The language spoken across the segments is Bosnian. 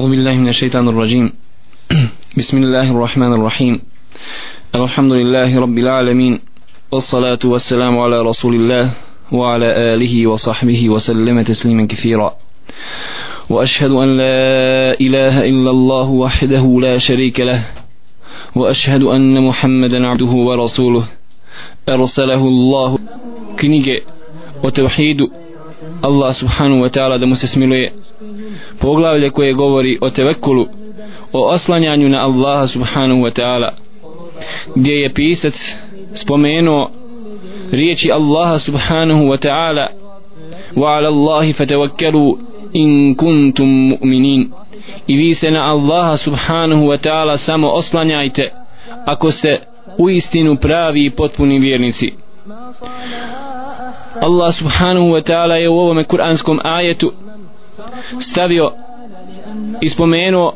أعوذ بالله من الشيطان الرجيم. بسم الله الرحمن الرحيم. الحمد لله رب العالمين والصلاة والسلام على رسول الله وعلى آله وصحبه وسلم تسليما كثيرا. وأشهد أن لا إله إلا الله وحده لا شريك له. وأشهد أن محمدا عبده ورسوله. أرسله الله. كنيجة وتوحيد. الله سبحانه وتعالى da mu poglavlje koje govori o tevekulu o oslanjanju na Allaha subhanahu wa ta'ala gdje je pisac spomenuo riječi Allaha subhanahu wa ta'ala wa ala Allahi fatawakkalu in kuntum mu'minin. I vi se na Allaha subhanahu wa ta'ala samo oslanjajte ako ste u istinu pravi i potpuni vjernici. Allah subhanahu wa ta'ala je u ovome kuranskom ajetu stavio i spomenuo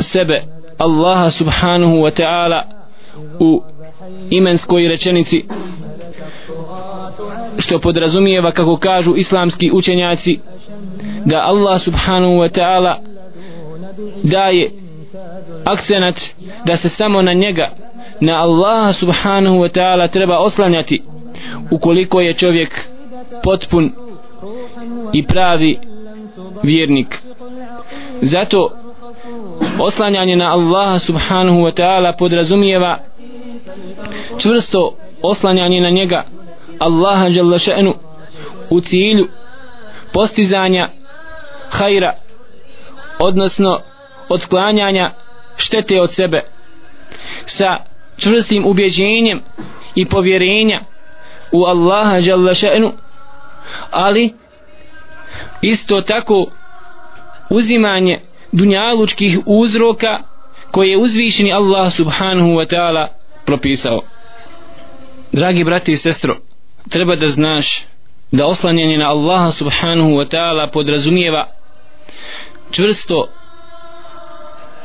sebe Allaha subhanahu wa ta'ala u imenskoj rečenici što podrazumijeva kako kažu islamski učenjaci da Allah subhanahu wa ta'ala daje akcenat da se samo na njega na Allaha subhanahu wa ta'ala treba oslanjati ukoliko je čovjek potpun i pravi vjernik. Zato oslanjanje na Allaha subhanahu wa ta'ala podrazumijeva čvrsto oslanjanje na njega Allaha jalla še'nu u cilju postizanja hajra odnosno odklanjanja štete od sebe. Sa čvrstim ubjeđenjem i povjerenja u Allaha jalla še'nu ali isto tako uzimanje dunjalučkih uzroka koje je uzvišeni Allah subhanahu wa ta'ala propisao. Dragi brati i sestro treba da znaš da oslanjanje na Allaha subhanahu wa ta'ala podrazumijeva čvrsto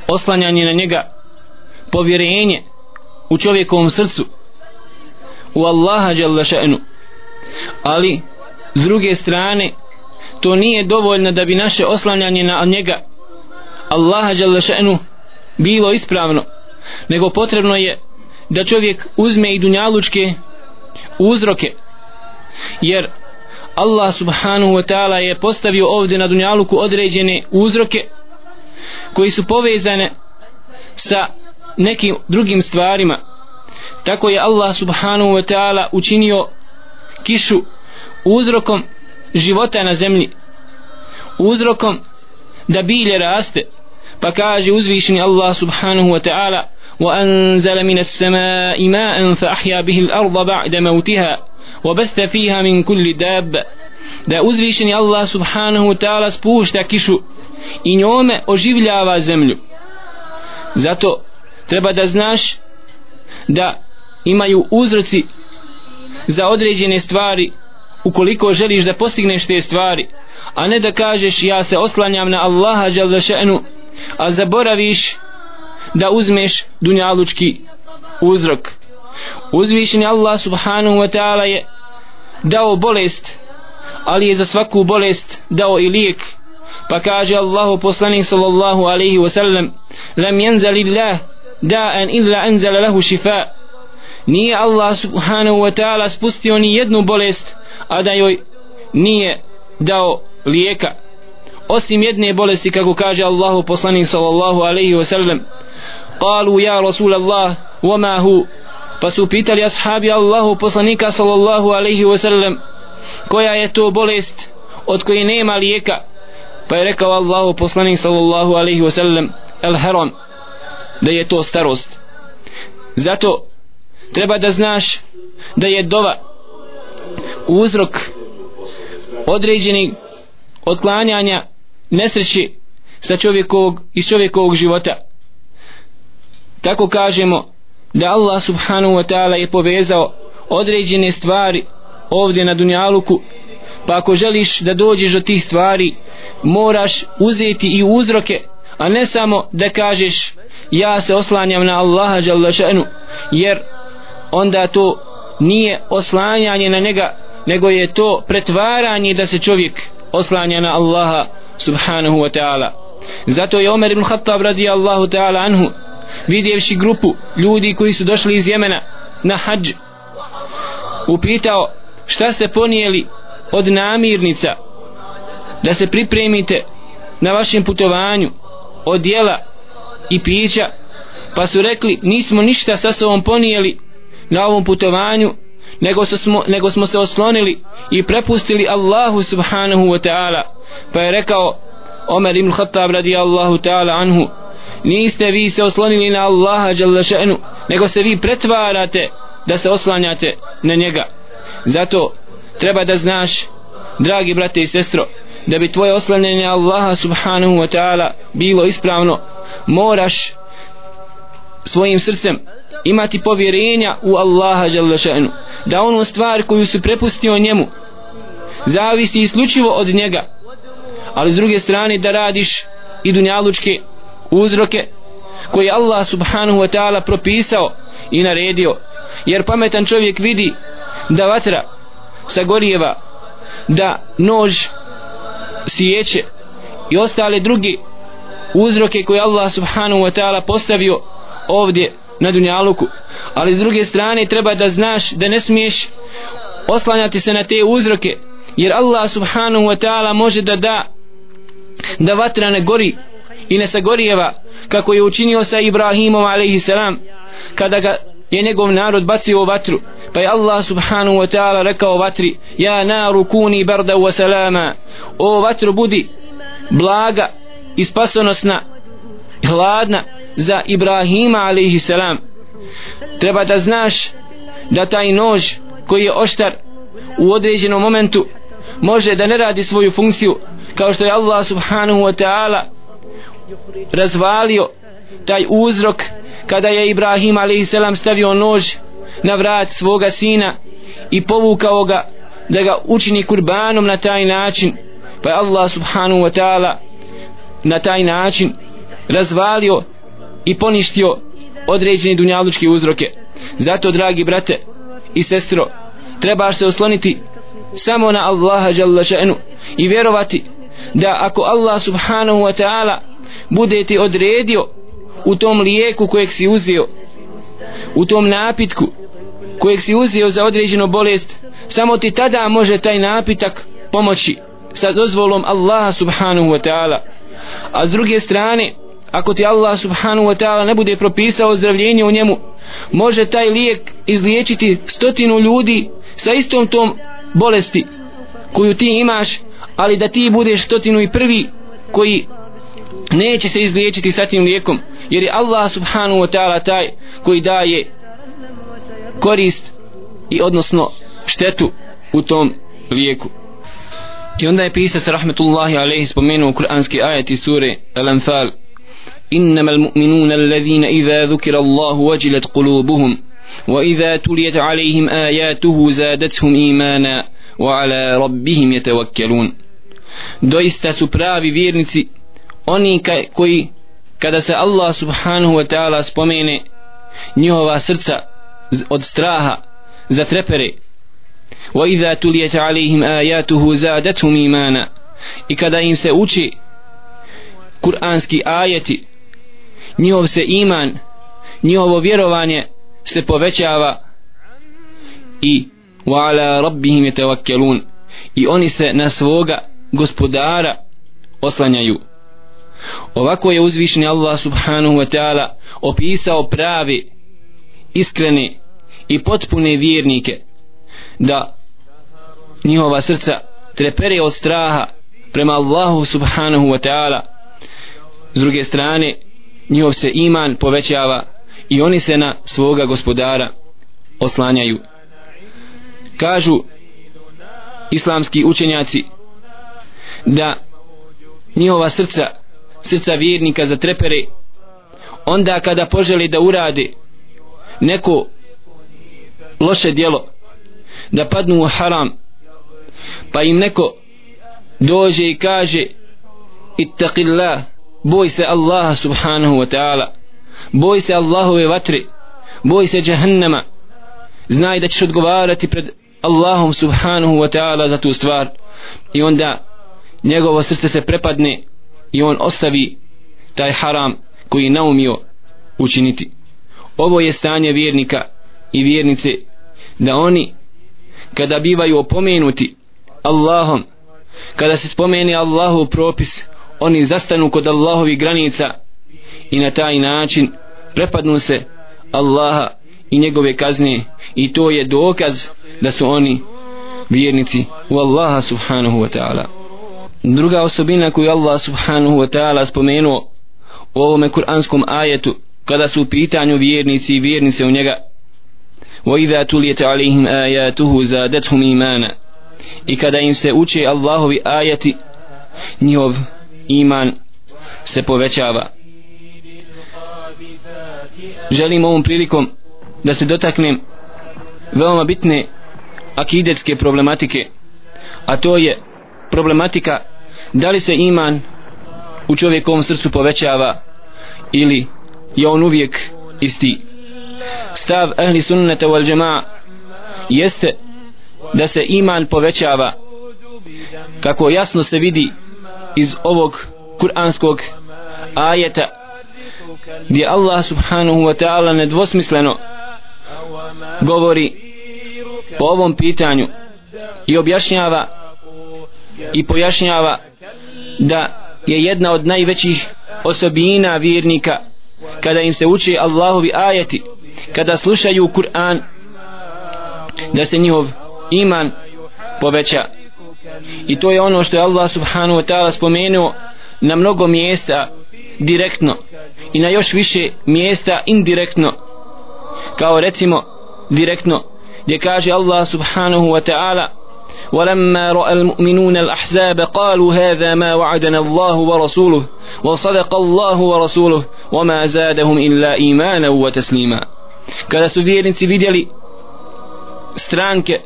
oslanjanje na njega povjerenje u čovjekovom srcu u Allaha jalla še'nu. Ali s druge strane to nije dovoljno da bi naše oslanjanje na njega Allaha Đalešenu bilo ispravno nego potrebno je da čovjek uzme i dunjalučke uzroke. Jer Allah subhanahu wa ta'ala je postavio ovdje na dunjaluku određene uzroke koji su povezane sa nekim drugim stvarima. Tako je Allah subhanahu wa ta'ala učinio kišu uzrokom života na zemlji uzrokom da bilje raste pa kaže uzvišeni Allah subhanahu wa ta'ala وأنزل من السماء ماء فأحيا به الأرض بعد موتها وبث فيها من كل داب da uzvišeni Allah subhanahu wa ta'ala spušta kišu i njome oživljava zemlju zato treba da znaš da imaju uzroci za određene stvari ukoliko želiš da postigneš te stvari a ne da kažeš ja se oslanjam na Allaha še'nu a zaboraviš da uzmeš dunjalučki uzrok. Uzvišeni Allah subhanahu wa ta'ala je dao bolest ali je za svaku bolest dao i lijek. Pa kaže Allahu poslanik sallallahu alaihi wa sallam lam yanzal illah da'an illa anzala lahu šifa nije Allah subhanahu wa ta'ala spustio ni jednu bolest a da joj nije dao lijeka osim jedne bolesti kako kaže Allahu poslanik sallallahu alaihi wa sallam قالوا يا رسول الله وما هو pa su pitali ashabi Allahu poslanika sallallahu alaihi wa sallam koja je to bolest od koje nema lijeka pa je rekao Allahu poslanik sallallahu alaihi wa sallam el heron da je to starost zato treba da znaš da je dova uzrok određeni otklanjanja nesreći sa čovjekovog iz čovjekovog života. Tako kažemo da Allah subhanahu wa ta'ala je povezao određene stvari ovdje na dunjaluku pa ako želiš da dođeš do tih stvari moraš uzeti i uzroke a ne samo da kažeš ja se oslanjam na Allaha jer onda to nije oslanjanje na njega nego je to pretvaranje da se čovjek oslanja na Allaha subhanahu wa ta'ala. Zato je Omer ibn Khattab radijallahu ta'ala anhu vidjevši grupu ljudi koji su došli iz Jemena na hađ upitao šta ste ponijeli od namirnica da se pripremite na vašem putovanju od jela i pića? Pa su rekli nismo ništa sa sobom ponijeli na ovom putovanju nego smo, nego smo se oslonili i prepustili Allahu subhanahu wa ta'ala. Pa je rekao Omer ibn Khattab radijallahu ta'ala anhu niste vi se oslonili na Allaha jalla še'nu nego se vi pretvarate da se oslanjate na njega. Zato treba da znaš dragi brate i sestro da bi tvoje oslanjanje Allaha subhanahu wa ta'ala bilo ispravno moraš svojim srcem imati povjerenja u Allaha jalla da onu stvar koju se prepustio njemu zavisi isključivo od njega. Ali s druge strane da radiš i dunjalučke uzroke koje Allah subhanahu wa ta'ala propisao i naredio. Jer pametan čovjek vidi da vatra sagorijeva da nož sjeće i ostale druge uzroke koje Allah subhanahu wa ta'ala postavio ovdje na dunjaluku. Ali s druge strane treba da znaš da ne smiješ oslanjati se na te uzroke jer Allah subhanahu wa ta'ala može da da da vatra ne gori i ne sagorijeva kako je učinio sa Ibrahimom a.s. kada ga je njegov narod bacio u vatru. Pa je Allah subhanahu wa ta'ala rekao vatri ja naru kuni barda wa salama. O vatru budi blaga i spasonosna hladna za Ibrahima alaihi selam treba da znaš da taj nož koji je oštar u određenom momentu može da ne radi svoju funkciju kao što je Allah subhanahu wa ta'ala razvalio taj uzrok kada je Ibrahim a.s. stavio nož na vrat svoga sina i povukao ga da ga učini kurbanom na taj način pa je Allah subhanahu wa ta'ala na taj način razvalio i poništio određene dunjalučke uzroke. Zato dragi brate i sestro trebaš se osloniti samo na Allaha jalla še'nu i vjerovati da ako Allah subhanahu wa ta'ala bude ti odredio u tom lijeku kojeg si uzeo u tom napitku kojeg si uzeo za određenu bolest samo ti tada može taj napitak pomoći sa dozvolom Allaha subhanahu wa ta'ala. A s druge strane ako ti Allah subhanahu wa ta'ala ne bude propisao ozdravljenje u njemu može taj lijek izliječiti stotinu ljudi sa istom tom bolesti koju ti imaš ali da ti budeš stotinu i prvi koji neće se izliječiti sa tim lijekom jer je Allah subhanahu wa ta'ala taj koji daje korist i odnosno štetu u tom lijeku. I onda je pisac rahmetullahi alaihi spomenuo kuranski ajet iz sure Al-Anfal. إنما المؤمنون الذين إذا ذكر الله وجلت قلوبهم وإذا تليت عليهم آياته زادتهم إيمانا وعلى ربهم يتوكلون doista su pravi vjernici oni koji kada se Allah subhanahu wa ta'ala spomene njihova srca od straha zatrepere wa idha tuliyat alayhim ayatuhu zadatuhum imana i kada im se uči kuranski ajeti njihov se iman njihovo vjerovanje se povećava i wa ala rabbihim yatawakkalun. I oni se na svoga gospodara oslanjaju. Ovako je uzvišeni Allah subhanahu wa ta'ala opisao pravi iskrene i potpune vjernike da njihova srca trepere od straha prema Allahu subhanahu wa ta'ala. S druge strane njihov se iman povećava i oni se na svoga gospodara oslanjaju. Kažu islamski učenjaci da njihova srca srca vjernika zatrepere. Onda kada poželi da urade neko loše djelo da padnu u haram pa im neko dođe i kaže ittaqillah boj se Allaha subhanahu wa ta'ala. Boj se Allahove vatre. Boj se jahannama. Znaj da ćeš odgovarati pred Allahom subhanahu wa ta'ala za tu stvar. I onda njegovo srce se prepadne i on ostavi taj haram koji naumio učiniti. Ovo je stanje vjernika i vjernice da oni kada bivaju opomenuti Allahom kada se spomeni Allahu propis oni zastanu kod Allahovi granica i na taj način prepadnu se Allaha i njegove kazne i to je dokaz da su oni vjernici u Allaha subhanahu wa ta'ala druga osobina koju Allah subhanahu wa ta'ala spomenuo u ovome kuranskom ajetu kada su u pitanju vjernici i vjernice u njega وَإِذَا تُلِيَتَ عَلَيْهِمْ آيَاتُهُ زَادَتْهُمْ إِيمَانًا i kada im se uče Allahovi ajati njihov iman se povećava. Želim ovom prilikom da se dotaknem veoma bitne akidetske problematike a to je problematika da li se iman u čovjekovom srcu povećava ili je on uvijek isti. Stav ahli sunnata wal džema jeste da se iman povećava. Kako jasno se vidi iz ovog kuranskog ajeta gdje Allah subhanahu wa ta'ala nedvosmisleno govori po ovom pitanju i objašnjava i pojašnjava da je jedna od najvećih osobina vjernika kada im se uči Allahovi ajeti kada slušaju Kur'an da se njihov iman poveća i to je ono što je Allah subhanahu wa ta'ala spomenuo na mnogo mjesta direktno i na još više mjesta indirektno kao recimo direktno gdje kaže Allah subhanahu wa ta'ala ولما رأى المؤمنون الأحزاب قالوا هذا ما وعدنا الله ورسوله وصدق الله ورسوله وما زادهم إلا إيمانا وتسليما kada su vjernici vidjeli stranke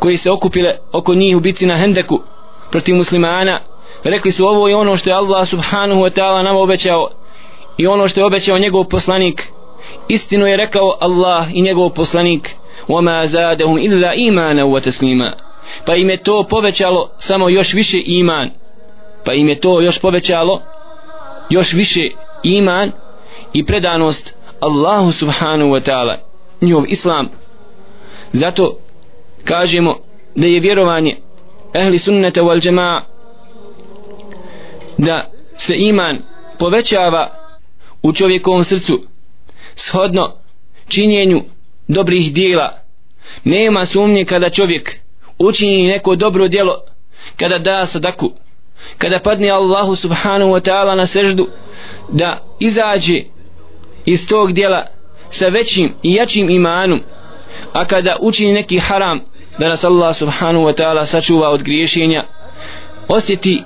koji se okupile oko njih u bici na Hendeku protiv muslimana rekli su ovo je ono što je Allah subhanahu wa ta'ala nam obećao i ono što je obećao njegov poslanik istinu je rekao Allah i njegov poslanik وما زادهم إلا إيمانا وتسليما pa im je to povećalo samo još više iman pa im je to još povećalo još više iman i predanost Allahu subhanahu wa ta'ala njihov islam zato kažemo da je vjerovanje ehli sunneta wal džema da se iman povećava u čovjekovom srcu shodno činjenju dobrih dijela. Nema sumnje kada čovjek učini neko dobro djelo kada da sadaku kada padne Allahu subhanahu wa ta'ala na seždu da izađe iz tog djela sa većim i jačim imanom a kada učini neki haram da nas Allah subhanahu wa ta'ala sačuva od griješenja osjeti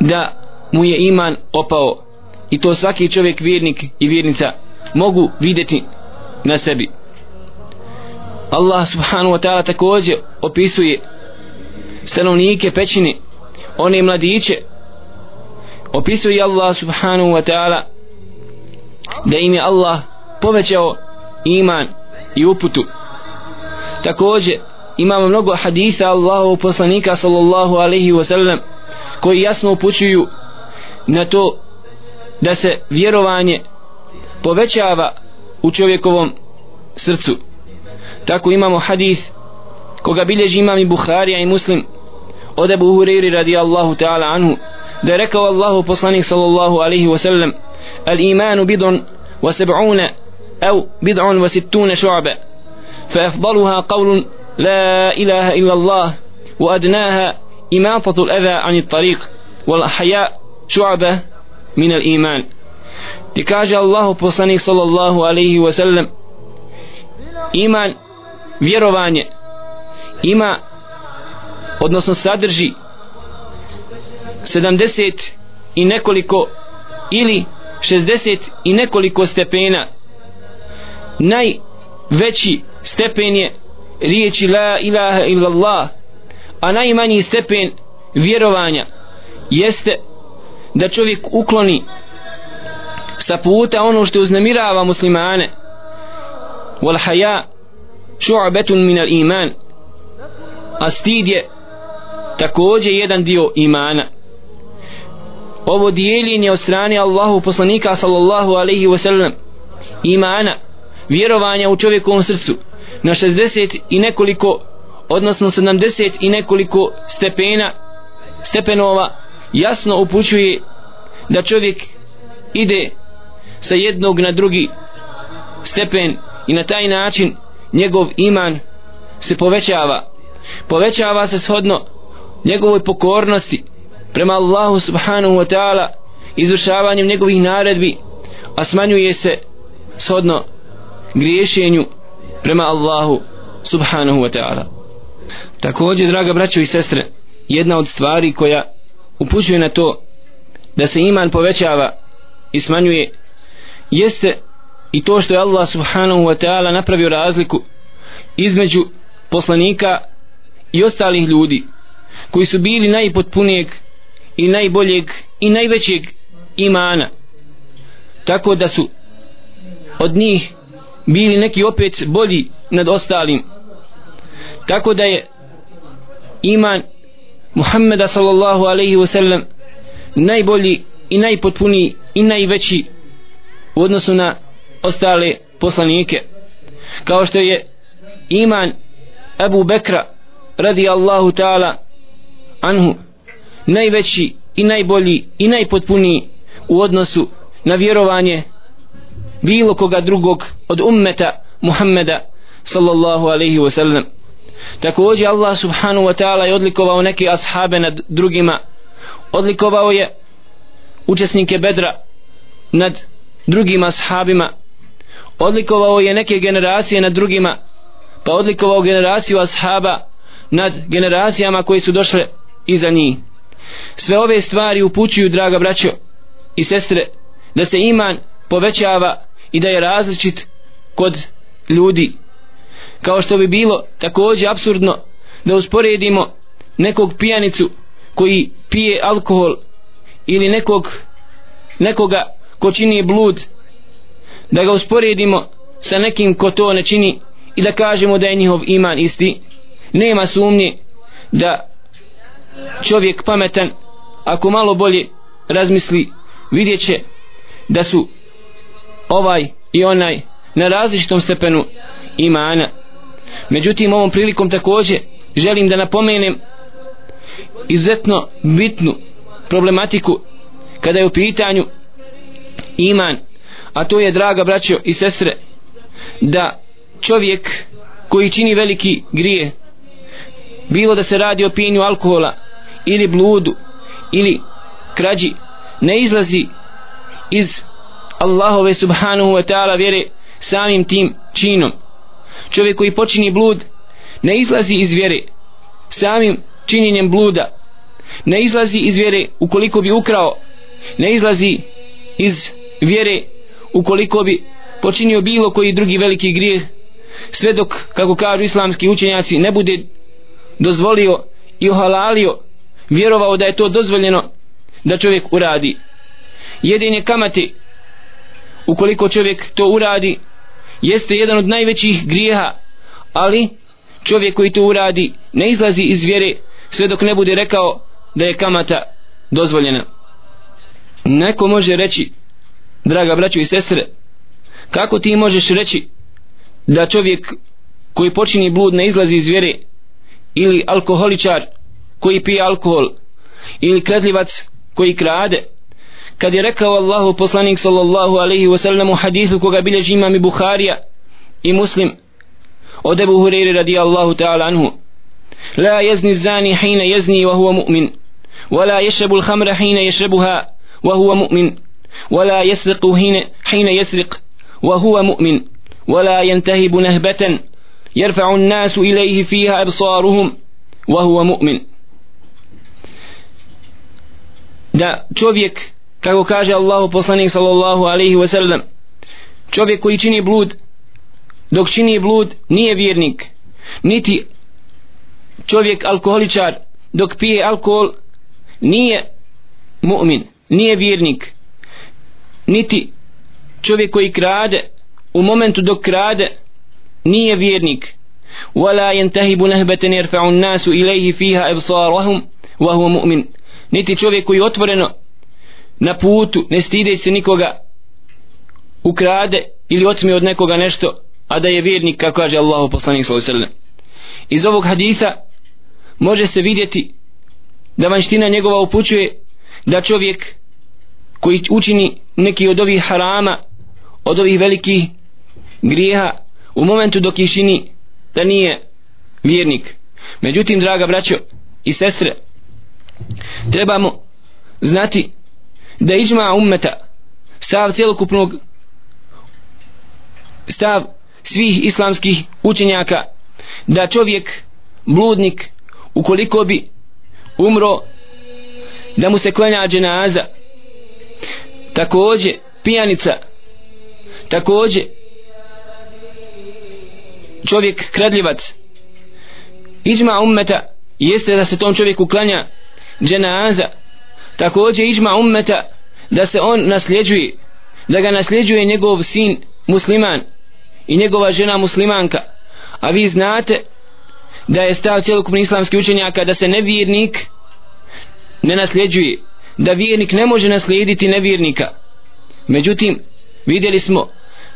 da mu je iman opao. I to svaki čovjek vjernik i vjernica mogu vidjeti na sebi. Allah subhanahu wa ta'ala također opisuje stanovnike pećine one mladiće. Opisuje Allah subhanahu wa ta'ala da im je Allah povećao iman i uputu. Također imamo mnogo haditha Allahu poslanika sallallahu alaihi wa sallam koji jasno upućuju na to da se vjerovanje povećava u čovjekovom srcu. Tako imamo hadith koga bilježi imam i Buharija i Muslim od Ebu Huriri radijallahu ta'ala anhu da je rekao Allahu poslanik sallallahu alaihi wa sallam al imanu bidon wa seb'una au bid'un wa sittuna šu'ba fa afdaluha qavlun la ilaha illa Allah wa adnaha imatatu al-adha an tariq wal ahya šu'ba min al iman. Ti kaže Allahu poslanik sallallahu alaihi wa sallam iman vjerovanje ima odnosno sadrži 70 i nekoliko ili 60 i nekoliko stepena. Najveći stepen je riječi la ilaha illallah a najmanji stepen vjerovanja jeste da čovjek ukloni sa puta ono što uznemirava muslimane. Wal haja šu'abetun minal iman. A stid je također jedan dio imana. Ovo dijeljenje od strane Allahu poslanika sallallahu alaihi wasallam imana vjerovanja u čovjekovom srcu na 60 i nekoliko odnosno 70 i nekoliko stepena stepenova jasno upućuje da čovjek ide sa jednog na drugi stepen i na taj način njegov iman se povećava. Povećava se shodno njegovoj pokornosti prema Allahu subhanahu wa ta'ala izvršavanjem njegovih naredbi a smanjuje se shodno griješenju prema Allahu subhanahu wa ta'ala. Također draga braćo i sestre jedna od stvari koja upućuje na to da se iman povećava i smanjuje jeste i to što je Allah subhanahu wa ta'ala napravio razliku između poslanika i ostalih ljudi koji su bili najpotpunijeg i najboljeg i najvećeg imana. Tako da su od njih bili neki opet bolji nad ostalim. Tako da je iman Muhammeda sallallahu alaihi wa sallam najbolji i najpotpuniji i najveći u odnosu na ostale poslanike. Kao što je iman Abu Bekra radi Allahu ta'ala anhu najveći i najbolji i najpotpuniji u odnosu na vjerovanje bilo koga drugog od ummeta Muhammeda sallallahu alaihi wa sallam. Također Allah subhanahu wa ta'ala je odlikovao neke ashabe nad drugima. Odlikovao je učesnike bedra nad drugim ashabima. Odlikovao je neke generacije nad drugima pa odlikovao generaciju ashaba nad generacijama koji su došle iza njih. Sve ove stvari upućuju draga braćo i sestre da se iman povećava i da je različit kod ljudi. Kao što bi bilo također absurdno da usporedimo nekog pijanicu koji pije alkohol ili nekog nekoga ko čini blud da ga usporedimo sa nekim ko to ne čini i da kažemo da je njihov iman isti. Nema sumnje da čovjek pametan ako malo bolje razmisli vidjet će da su ovaj i onaj na različitom stepenu imana. Međutim ovom prilikom također želim da napomenem izuzetno bitnu problematiku kada je u pitanju iman a to je draga braćo i sestre da čovjek koji čini veliki grije bilo da se radi o pijenju alkohola ili bludu ili krađi ne izlazi iz Allahove subhanahu wa ta'ala vjere samim tim činom. Čovjek koji počini blud ne izlazi iz vjere samim činjenjem bluda. Ne izlazi iz vjere ukoliko bi ukrao. Ne izlazi iz vjere ukoliko bi počinio bilo koji drugi veliki grijeh sve dok kako kažu islamski učenjaci ne bude dozvolio i ohalalio vjerovao da je to dozvoljeno da čovjek uradi. Jedinje kamate ukoliko čovjek to uradi jeste jedan od najvećih grijeha ali čovjek koji to uradi ne izlazi iz vjere sve dok ne bude rekao da je kamata dozvoljena. Neko može reći draga braćo i sestre kako ti možeš reći da čovjek koji počini blud ne izlazi iz vjere ili alkoholičar koji pije alkohol ili kradljivac koji krade kad je rekao Allahu poslanik sallallahu alaihi wa sallam u hadithu koga bilježi imam i Bukharija i muslim od Ebu Hureyri radi Allahu ta'ala anhu la jezni zani hina jezni wa huwa mu'min ولا يشرب الخمر حين يشربها وهو مؤمن ولا يسرق حين يسرق وهو مؤمن ولا ينتهب نهبة يرفع الناس إليه فيها أبصارهم وهو مؤمن da čovjek kako kaže Allahu poslanik sallallahu alaihi wa sallam čovjek koji čini blud dok čini blud nije vjernik. Niti čovjek alkoholičar dok pije alkohol nije mu'min nije vjernik. Niti čovjek koji krade u momentu dok krade nije vjernik. wala yantahibu nahbatan yarfa'u an-nasu ilayhi fiha absarahum wa huwa mu'min niti čovjek koji otvoreno na putu ne stide se nikoga ukrade ili otme od nekoga nešto a da je vjernik kako kaže Allahu poslanik sallallahu alejhi ve sellem. Iz ovog hadisa može se vidjeti da vanština njegova upućuje da čovjek koji učini neki od ovih harama od ovih velikih grijeha u momentu dok ih čini da nije vjernik. Međutim draga braćo i sestre trebamo znati da iđma ummeta stav cijelokupnog stav svih islamskih učenjaka da čovjek bludnik ukoliko bi umro da mu se klanja dženaza. Takođe pijanica. Takođe čovjek kradljivac. Iđma ummeta jeste da se tom čovjeku klanja dženaza također iđma ummeta da se on nasljeđuje da ga nasljeđuje njegov sin musliman i njegova žena muslimanka. A vi znate da je stav cijelokupni islamski učenjaka da se nevjernik ne nasljeđuje da vjernik ne može naslijediti nevjernika. Međutim vidjeli smo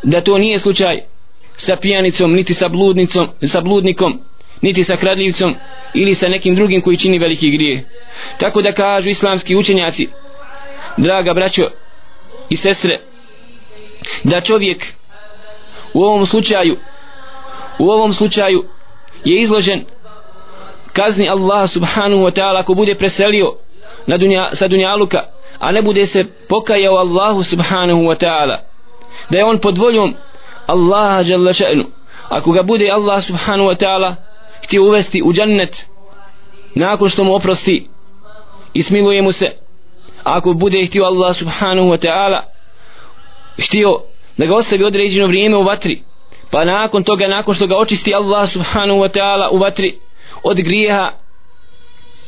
da to nije slučaj sa pijanicom niti sa bludnicom sa bludnikom niti sa kradljivcom ili sa nekim drugim koji čini veliki grije tako da kažu islamski učenjaci draga braćo i sestre da čovjek u ovom slučaju u ovom slučaju je izložen kazni Allah subhanahu wa ta'ala ako bude preselio na dunja, sa dunjaluka a ne bude se pokajao Allahu subhanahu wa ta'ala. Da je on pod voljom Allaha jalla še'nu. Ako ga bude Allah subhanahu wa ta'ala htio uvesti u džennet nakon što mu oprosti i smiluje mu se. Ako bude htio Allah subhanahu wa ta'ala htio da ga ostavi određeno vrijeme u vatri pa nakon toga nakon što ga očisti Allah subhanahu wa ta'ala u vatri od grijeha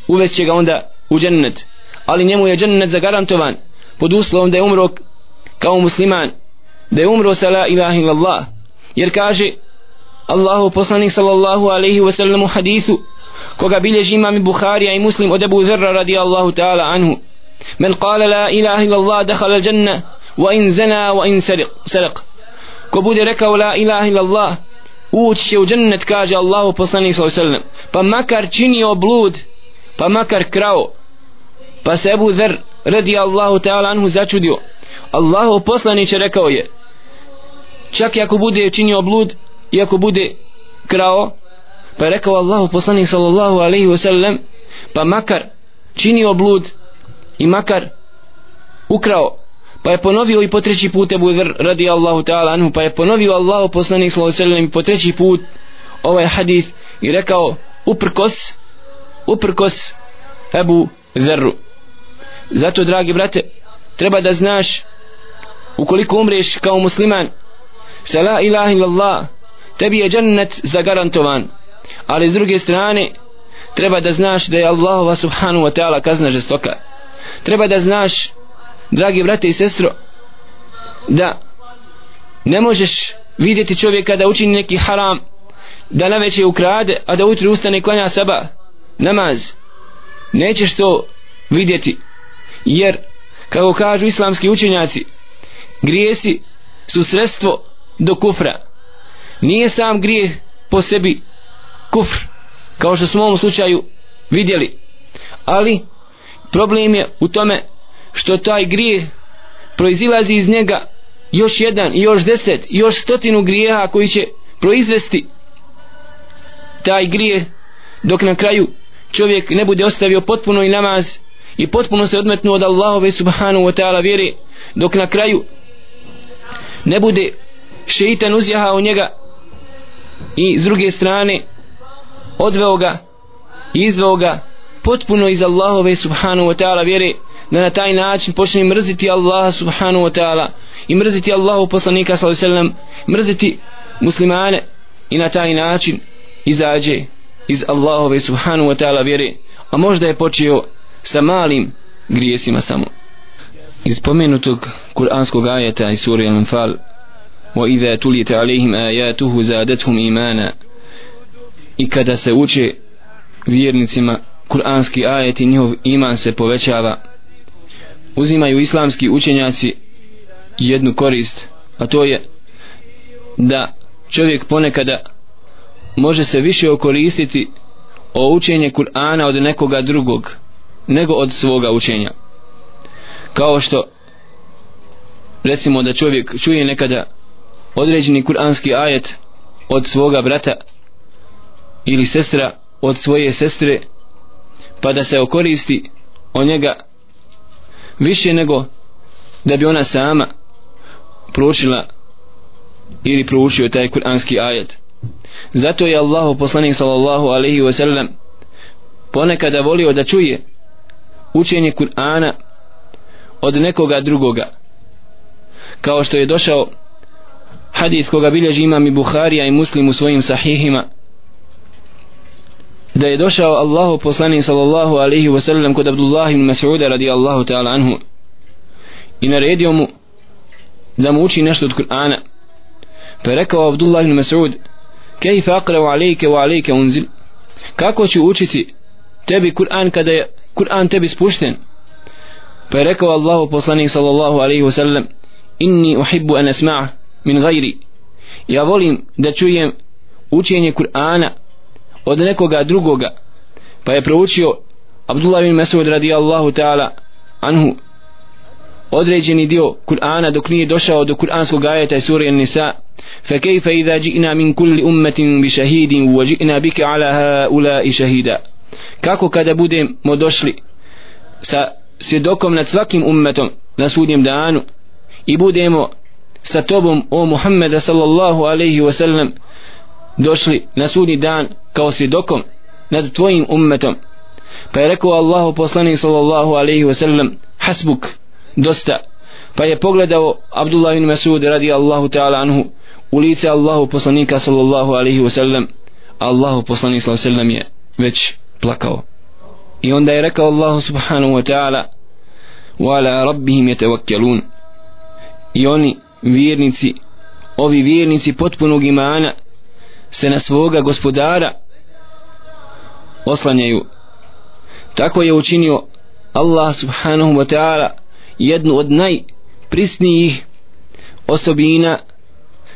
uvest će ga onda u džennet. Ali njemu je džennet zagarantovan pod uslovom da je umro kao musliman da je umro sa la ilaha illallah. Jer kaže Allahu poslanik sallallahu alaihi wa sallam u hadithu koga bilježi imam i Bukharija i muslim od Ebu Zerra radijallahu ta'ala anhu. Men kale la ilaha illallah dakhala al wa in zana wa in sariq ko bude rekao la ilaha illallah ući će u džennet kaže Allahu poslanik sallallahu alaihi wa sallam pa makar činio blud pa makar krao pa se Ebu Zer radi Allahu ta'ala anhu začudio. Allahu poslaniće rekao je čak i ako bude činio blud iako bude krao pa je rekao Allahu poslanik sallallahu alaihi wasallam pa makar činio blud i makar ukrao pa je ponovio i po treći put Ebu Zer radi Allahu ta'ala anhu pa je ponovio Allahu poslanik sallallahu alaihi wasallam i po treći put ovaj hadis i rekao uprkos uprkos Ebu Zerru zato dragi brate treba da znaš ukoliko umreš kao musliman sa la ilaha illallah tebi je džennet zagarantovan. Ali s druge strane treba da znaš da je Allahova subhanu wa ta'ala kazna žestoka. Treba da znaš dragi brate i sestro da ne možeš vidjeti čovjeka da učini neki haram da na veće ukrade a da ujutru ustane i klanja saba namaz. Nećeš to vidjeti. Jer kako kažu islamski učenjaci grijesi su sredstvo do kufra nije sam grijeh po sebi kufr kao što smo u ovom slučaju vidjeli. Ali problem je u tome što taj grijeh proizilazi iz njega još jedan i još deset i još stotinu grijeha koji će proizvesti taj grijeh dok na kraju čovjek ne bude ostavio potpuno i namaz i potpuno se odmetnu od Allahove subhanahu wa ta'ala vjere dok na kraju ne bude šeitan uzjahao njega i s druge strane odveo ga i izveo ga potpuno iz Allahove subhanahu wa ta'ala vjeri da na taj način počne mrziti Allaha subhanahu wa ta'ala i mrziti Allahu poslanika sallallahu alaihi sallam mrziti muslimane i na taj način izađe iz Allahove subhanahu wa ta'ala vjeri a možda je počeo sa malim grijesima samo. Iz spomenutog kuranskog ajeta iz suri Al-Anfal وإذا تليت عليهم آياته زادتهم إيمانا. Imana i kada se uče vjernicima kuranski ajeti njihov iman se povećava. Uzimaju islamski učenjaci jednu korist a to je da čovjek ponekada može se više okoristiti o učenje Kur'ana od nekoga drugog nego od svoga učenja. Kao što recimo da čovjek čuje nekada određeni kuranski ajet od svoga brata ili sestra od svoje sestre pa da se okoristi o njega više nego da bi ona sama proučila ili proučio taj kuranski ajet. Zato je Allahu poslanik sallallahu alaihi wa sallam ponekada volio da čuje učenje Kur'ana od nekoga drugoga kao što je došao hadith koga bilježi imam i Buharija i Muslim u svojim sahihima da je došao Allahu poslanik sallallahu alaihi wa sallam kod Abdullah ibn Mas'uda radi Allahu ta'ala anhu i naredio mu da mu uči nešto od Kur'ana. Pa je rekao Abdullah ibn Mas'ud kejfa akrau alejke wa alejke unzil? Kako ću učiti tebi Kur'an kada je Kur'an tebi spušten? Pa je rekao Allahu poslanik sallallahu alaihi wa sallam inni uhibbu an asma'a min gajri ja volim da čujem učenje Kur'ana od nekoga drugoga pa je proučio Abdullah bin Mas'ud radijallahu ta'ala anhu određeni dio Kur'ana dok nije došao do Kur'anskog ajeta i sura Nisa فكيف إذا جئنا من كل أمة بشهيد وجئنا بك على هؤلاء شهيدا kako kada budemo došli sa svjedokom nad svakim ummetom na sudnjem danu i budemo sa tobom o Muhammeda sallallahu alaihi wa sallam došli na sudnji dan kao svjedokom nad tvojim ummetom. Pa je rekao Allahu poslanik sallallahu alaihi wa sallam hasbuk dosta. Pa je pogledao Abdullah ibn Masud radi Allahu ta'ala anhu u lice Allahu poslanika sallallahu alaihi wa sallam. Allahu poslanik sallallahu alaihi wa sallam je već plakao. I onda je rekao Allahu subhanahu wa ta'ala wa ala rabbihim yatawakkalun. I oni vjernici ovi vjernici potpunog imana se na svoga gospodara oslanjaju. Tako je učinio Allah subhanahu wa ta'ala jednu od najprisnijih osobina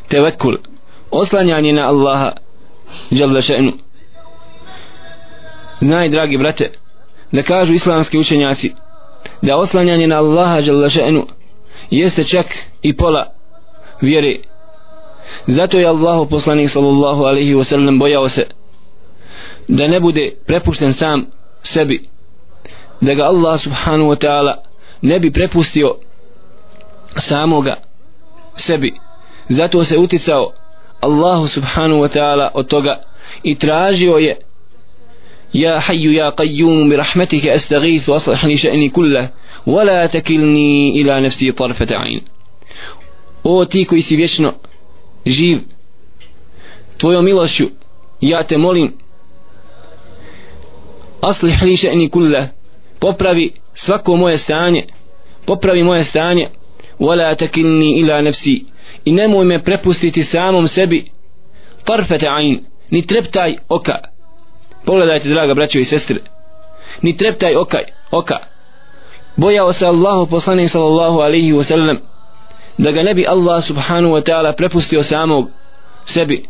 tevekul oslanjanje na Allaha dželle še'nu. Znaj dragi brate da kažu islamski učenjaci da oslanjanje na Allaha dželle še'nu jeste čak i pola vjere. Zato je Allahu poslanik sallallahu alaihi wasallam bojao se da ne bude prepušten sam sebi da ga Allah subhanahu wa ta'ala ne bi prepustio samoga sebi. Zato se uticao Allahu subhanahu wa ta'ala od toga i tražio je يا حي يا قيوم برحمتك أستغيث وأصلح لي شأني كله ولا تكلني إلى نفسي طرفة عين O ti koji si vječno živ tvojom milošću ja te molim aslih li še'ni kulle popravi svako moje stanje popravi moje stanje wala takilni ila nafsi i nemoj me prepustiti samom sebi tarfete ain ni treptaj oka pogledajte draga braćo i sestre ni treptaj oka oka. Bojao se Allahu poslanik sallallahu alaihi wasallam da ga ne bi Allah subhanahu wa ta'ala prepustio samog sebi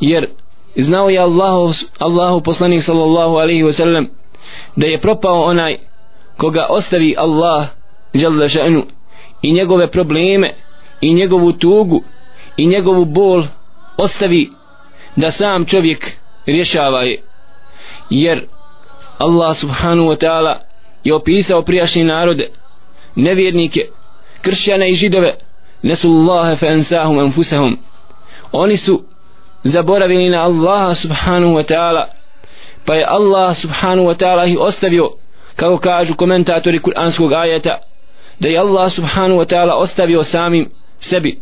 jer znao je Allahu, Allahu poslanik sallallahu alaihi wasallam da je propao onaj koga ostavi Allah jalla še'nu i njegove probleme i njegovu tugu i njegovu bol ostavi da sam čovjek rješava je jer Allah subhanahu wa ta'ala je opisao prijašnje narode nevjernike kršćane i židove. Nesullaha fe ensahum oni su zaboravili na Allaha subhanahu wa ta'ala pa je Allah subhanahu wa ta'ala ih ostavio kako kažu komentatori kuranskog ajeta da je Allah subhanahu wa ta'ala ostavio samim sebi.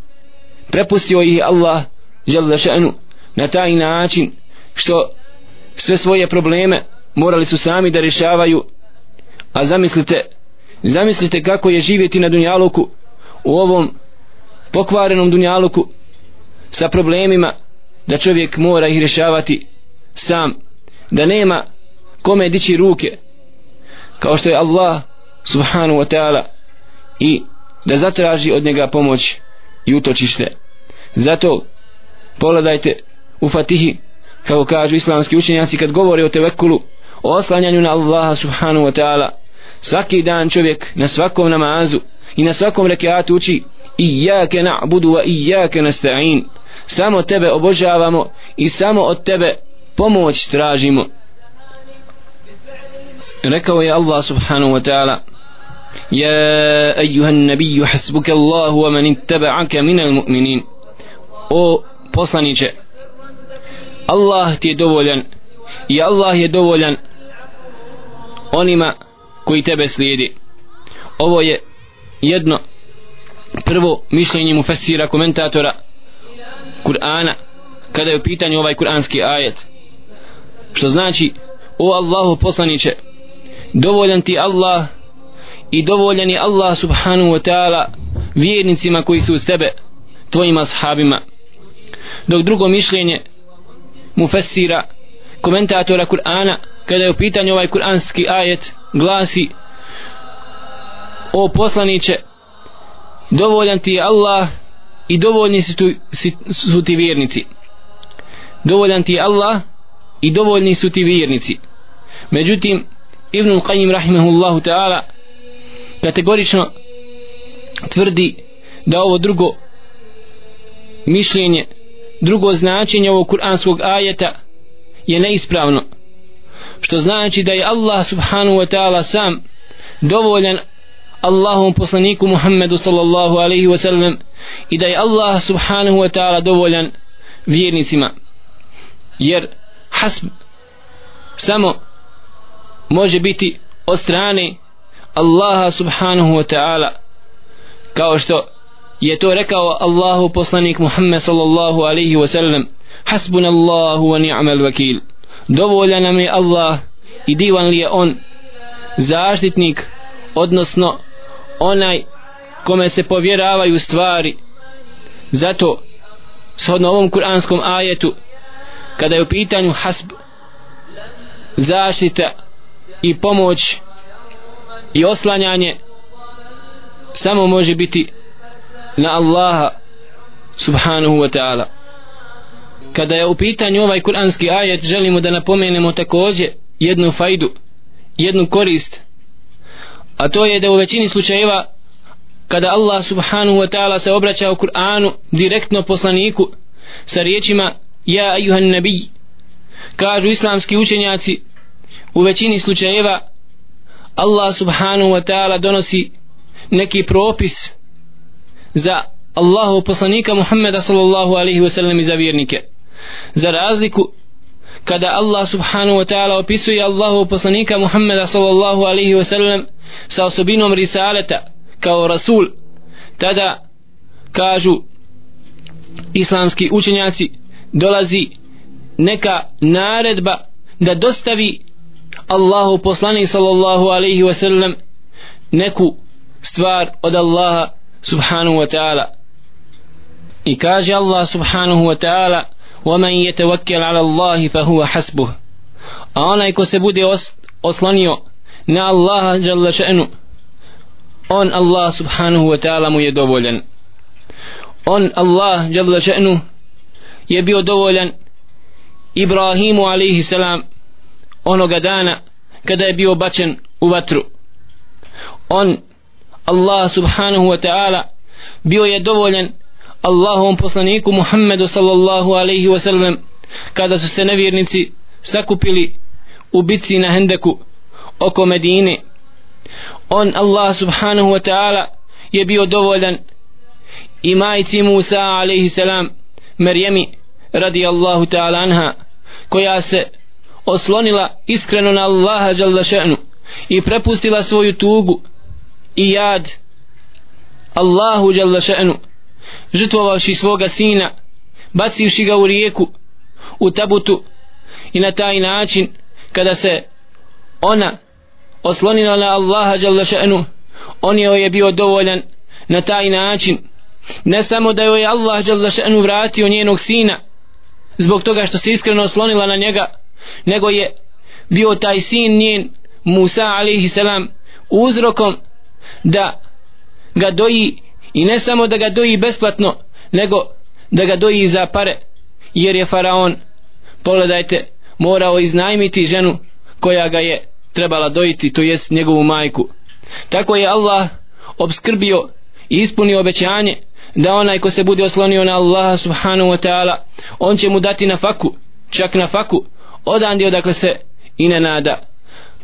Prepustio ih Allah žele še'nu na taj način što sve svoje probleme morali su sami da rješavaju. A zamislite zamislite kako je živjeti na dunjaluku u ovom pokvarenom dunjaluku sa problemima da čovjek mora ih rješavati sam da nema kome dići ruke kao što je Allah subhanahu wa ta'ala i da zatraži od njega pomoć i utočište. Zato pogledajte u Fatihi kako kažu islamski učenjaci kad govore o tevekulu o oslanjanju na Allaha subhanahu wa ta'ala svaki dan čovjek na svakom namazu i na svakom rekiatu uči Iyake na'budu wa iyake nasta'in samo tebe obožavamo i samo od tebe pomoć tražimo rekao je Allah subhanahu wa ta'ala يا أيها النبي حسبك الله ومن اتبعك من المؤمنين o poslaniće Allah ti je dovoljan i Allah je dovoljan onima koji tebe slijedi. Ovo je jedno prvo mišljenje mu fesira komentatora Kur'ana kada je u pitanju ovaj kuranski ajet. Što znači o Allahu poslaniće dovoljan ti Allah i dovoljan je Allah subhanahu wa ta'ala vjernicima koji su uz tebe tvojim ashabima. Dok drugo mišljenje mufessira komentatora Kur'ana kada je u pitanju ovaj kuranski ajet glasi o poslaniće dovoljan ti je Allah i dovoljni su, tu, su ti vjernici. Dovoljan ti je Allah i dovoljni su ti vjernici. Međutim Ibnul Qayyim rahimahullahu ta'ala kategorično tvrdi da ovo drugo mišljenje drugo značenje ovog kuranskog ajeta je neispravno što znači da je Allah subhanahu wa ta'ala sam dovoljan Allahom poslaniku Muhammedu sallallahu alaihi wa sallam i da je Allah subhanahu wa ta'ala dovoljan vjernicima. Jer hasb samo može biti od strane Allaha subhanahu wa ta'ala kao što je to rekao Allahu poslanik Muhammed sallallahu alaihi wa sallam hasbun Allahu wa ni'mal vakil dovolja nam je Allah i divan li je on zaštitnik odnosno onaj kome se povjeravaju stvari. Zato shodno ovom kuranskom ajetu kada je u pitanju hasb zaštita i pomoć i oslanjanje samo može biti na Allaha subhanahu wa ta'ala. Kada je u pitanju ovaj kuranski ajet želimo da napomenemo takođe jednu fajdu jednu korist a to je da u većini slučajeva kada Allah subhanahu wa ta'ala se obraća u Kur'anu direktno poslaniku sa riječima ja ayuhan nabij kažu islamski učenjaci u većini slučajeva Allah subhanahu wa ta'ala donosi neki propis za Allahu poslanika Muhammeda sallallahu alaihi wasallam i za vjernike. Za razliku kada Allah subhanahu wa ta'ala opisuje Allahu poslanika Muhammeda sallallahu alaihi wasallam sa osobinom risaleta kao rasul tada kažu islamski učenjaci dolazi neka naredba da dostavi Allahu poslanik sallallahu alaihi wa sallam neku stvar od Allaha subhanahu wa ta'ala i kaže Allah subhanahu wa ta'ala ومن يتوكل على الله فهو حسبه a onaj ko se bude oslonio na Allaha jalla še'nu on Allah subhanahu wa ta'ala mu je dovoljan on Allah jalla še'nu je bio dovoljan Ibrahimu alaihi salam onoga dana kada je bio bačen u vatru on Allah subhanahu wa ta'ala bio je dovoljan Allahovom poslaniku Muhammedu sallallahu alaihi wa sallam kada su se nevjernici sakupili u bitci na Hendeku oko Medine. On Allah subhanahu wa ta'ala je bio dovoljan i majci Musa alaihi salam Merjemi radi Allahu ta'ala anha koja se oslonila iskreno na Allaha jalla še'nu i prepustila svoju tugu i jad Allahu jalla še'nu. Žrtvovavši svoga sina bacivši ga u rijeku u tabutu i na taj način kada se ona oslonila na Allaha jalla še'nu on je je bio dovoljan na taj način. Ne samo da joj je Allah jalla še'nu vratio njenog sina zbog toga što se iskreno oslonila na njega nego je bio taj sin njen Musa alaihi salam uzrokom da ga doji i ne samo da ga doji besplatno nego da ga doji za pare jer je faraon pogledajte morao iznajmiti ženu koja ga je trebala dojiti to jest njegovu majku. Tako je Allah obskrbio i ispunio obećanje da onaj ko se bude oslonio na Allaha subhanahu wa ta'ala on će mu dati na faku čak na faku odandi odakle se i ne nada.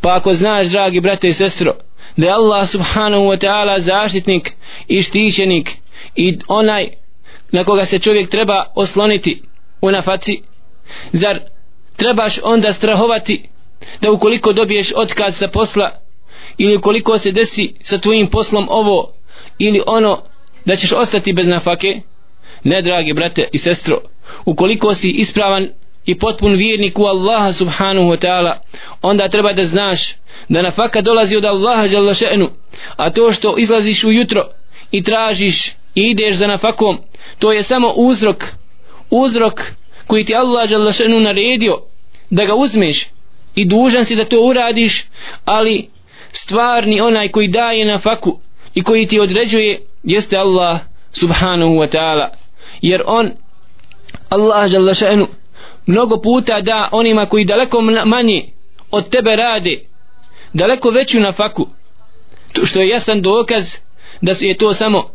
Pa ako znaš dragi brate i sestro da je Allah subhanahu wa ta'ala zaštitnik i štićenik i onaj na koga se čovjek treba osloniti u nafaci. Zar trebaš onda strahovati da ukoliko dobiješ otkaz sa posla ili ukoliko se desi sa tvojim poslom ovo ili ono da ćeš ostati bez nafake? Ne dragi brate i sestro ukoliko si ispravan i potpun vjernik u Allaha subhanahu wa ta'ala onda treba da znaš da nafaka dolazi od Allaha jalla še'nu a to što izlaziš ujutro i tražiš i ideš za nafakom to je samo uzrok uzrok koji ti Allah jalla še'nu naredio da ga uzmeš i dužan si da to uradiš ali stvarni onaj koji daje nafaku i koji ti određuje jeste Allah subhanahu wa ta'ala jer on Allah jalla še'nu mnogo puta da onima koji daleko manje od tebe rade daleko veću na faku što je jasan dokaz da je to samo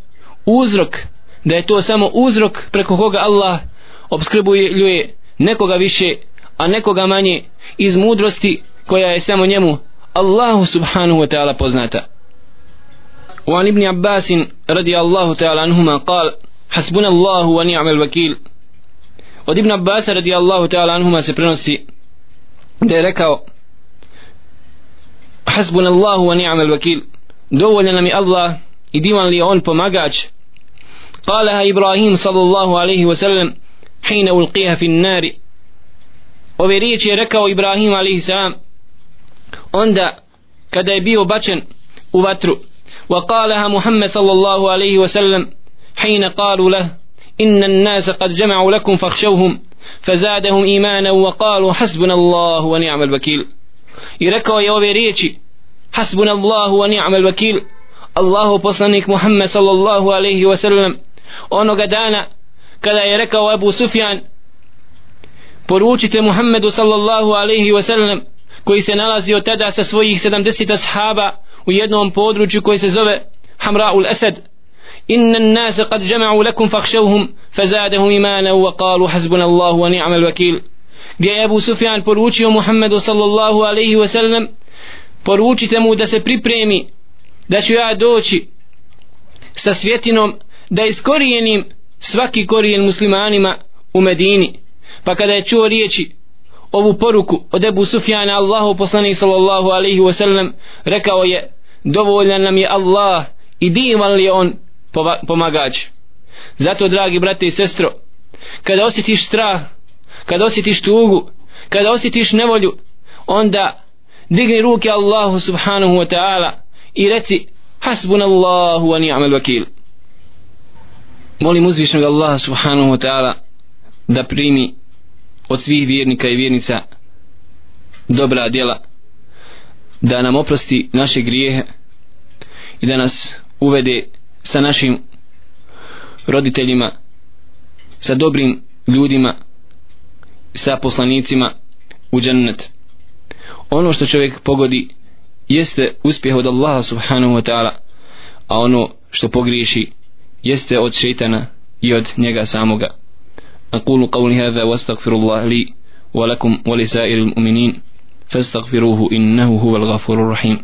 uzrok da je to samo uzrok preko koga Allah obskrbuje ljuje nekoga više a nekoga manje iz mudrosti koja je samo njemu Allahu subhanahu wa ta'ala poznata وعن ابن عباس رضي الله تعالى عنهما قال حسبنا الله ونعم الوكيل od Ibn Abbas radijallahu ta'ala anhuma se prenosi da je rekao hasbuna Allahu wa ni'mal wakil dovoljan nam je Allah i divan li je on pomagač قالها إبراهيم صلى الله عليه وسلم حين ألقيها في النار ove riječi je rekao Ibrahim a.s. onda kada je bio bačen u vatru وقالها محمد صلى الله عليه وسلم حين قالوا له إن الناس قد جمعوا لكم فاخشوهم فزادهم إيمانا وقالوا حسبنا الله ونعم الوكيل يركوا يوبي ريتي حسبنا الله ونعم الوكيل الله poslanik Muhammed sallallahu alaihi wa sallam onoga dana kada je rekao Abu Sufjan poručite Muhammedu sallallahu alaihi wa sallam koji se nalazio tada sa svojih 70 ashaba u jednom području koji se zove Hamra'ul Asad إن الناس قد جمعوا لكم فاخشوهم فزادهم إيمانا وقالوا حسبنا الله ونعم الوكيل gdje je Abu Sufjan poručio Muhammedu sallallahu alaihi wa sallam poručite mu da se pripremi da ću ja doći sa svjetinom da iskorijenim svaki korijen muslimanima u Medini pa kada je čuo riječi ovu poruku od Ebu Sufjana Allahu poslanik sallallahu alaihi wa sallam rekao je dovoljan nam je Allah i divan li je on pomagač. Zato dragi brate i sestro kada osjetiš strah kada osjetiš tugu kada osjetiš nevolju onda digni ruke Allahu subhanahu wa ta'ala i reci hasbunallahu wa ni'mal wakil. Molim uzvišnog Allaha subhanahu wa ta'ala da primi od svih vjernika i vjernica dobra djela da nam oprosti naše grijehe i da nas uvede sa našim roditeljima sa dobrim ljudima sa poslanicima u džennet ono što čovjek pogodi jeste uspjeh od Allaha subhanahu wa ta'ala a ono što pogriješi jeste od šeitana i od njega samoga أقول قولي هذا واستغفر الله لي ولكم ولسائر المؤمنين فاستغفروه إنه هو الغفور الرحيم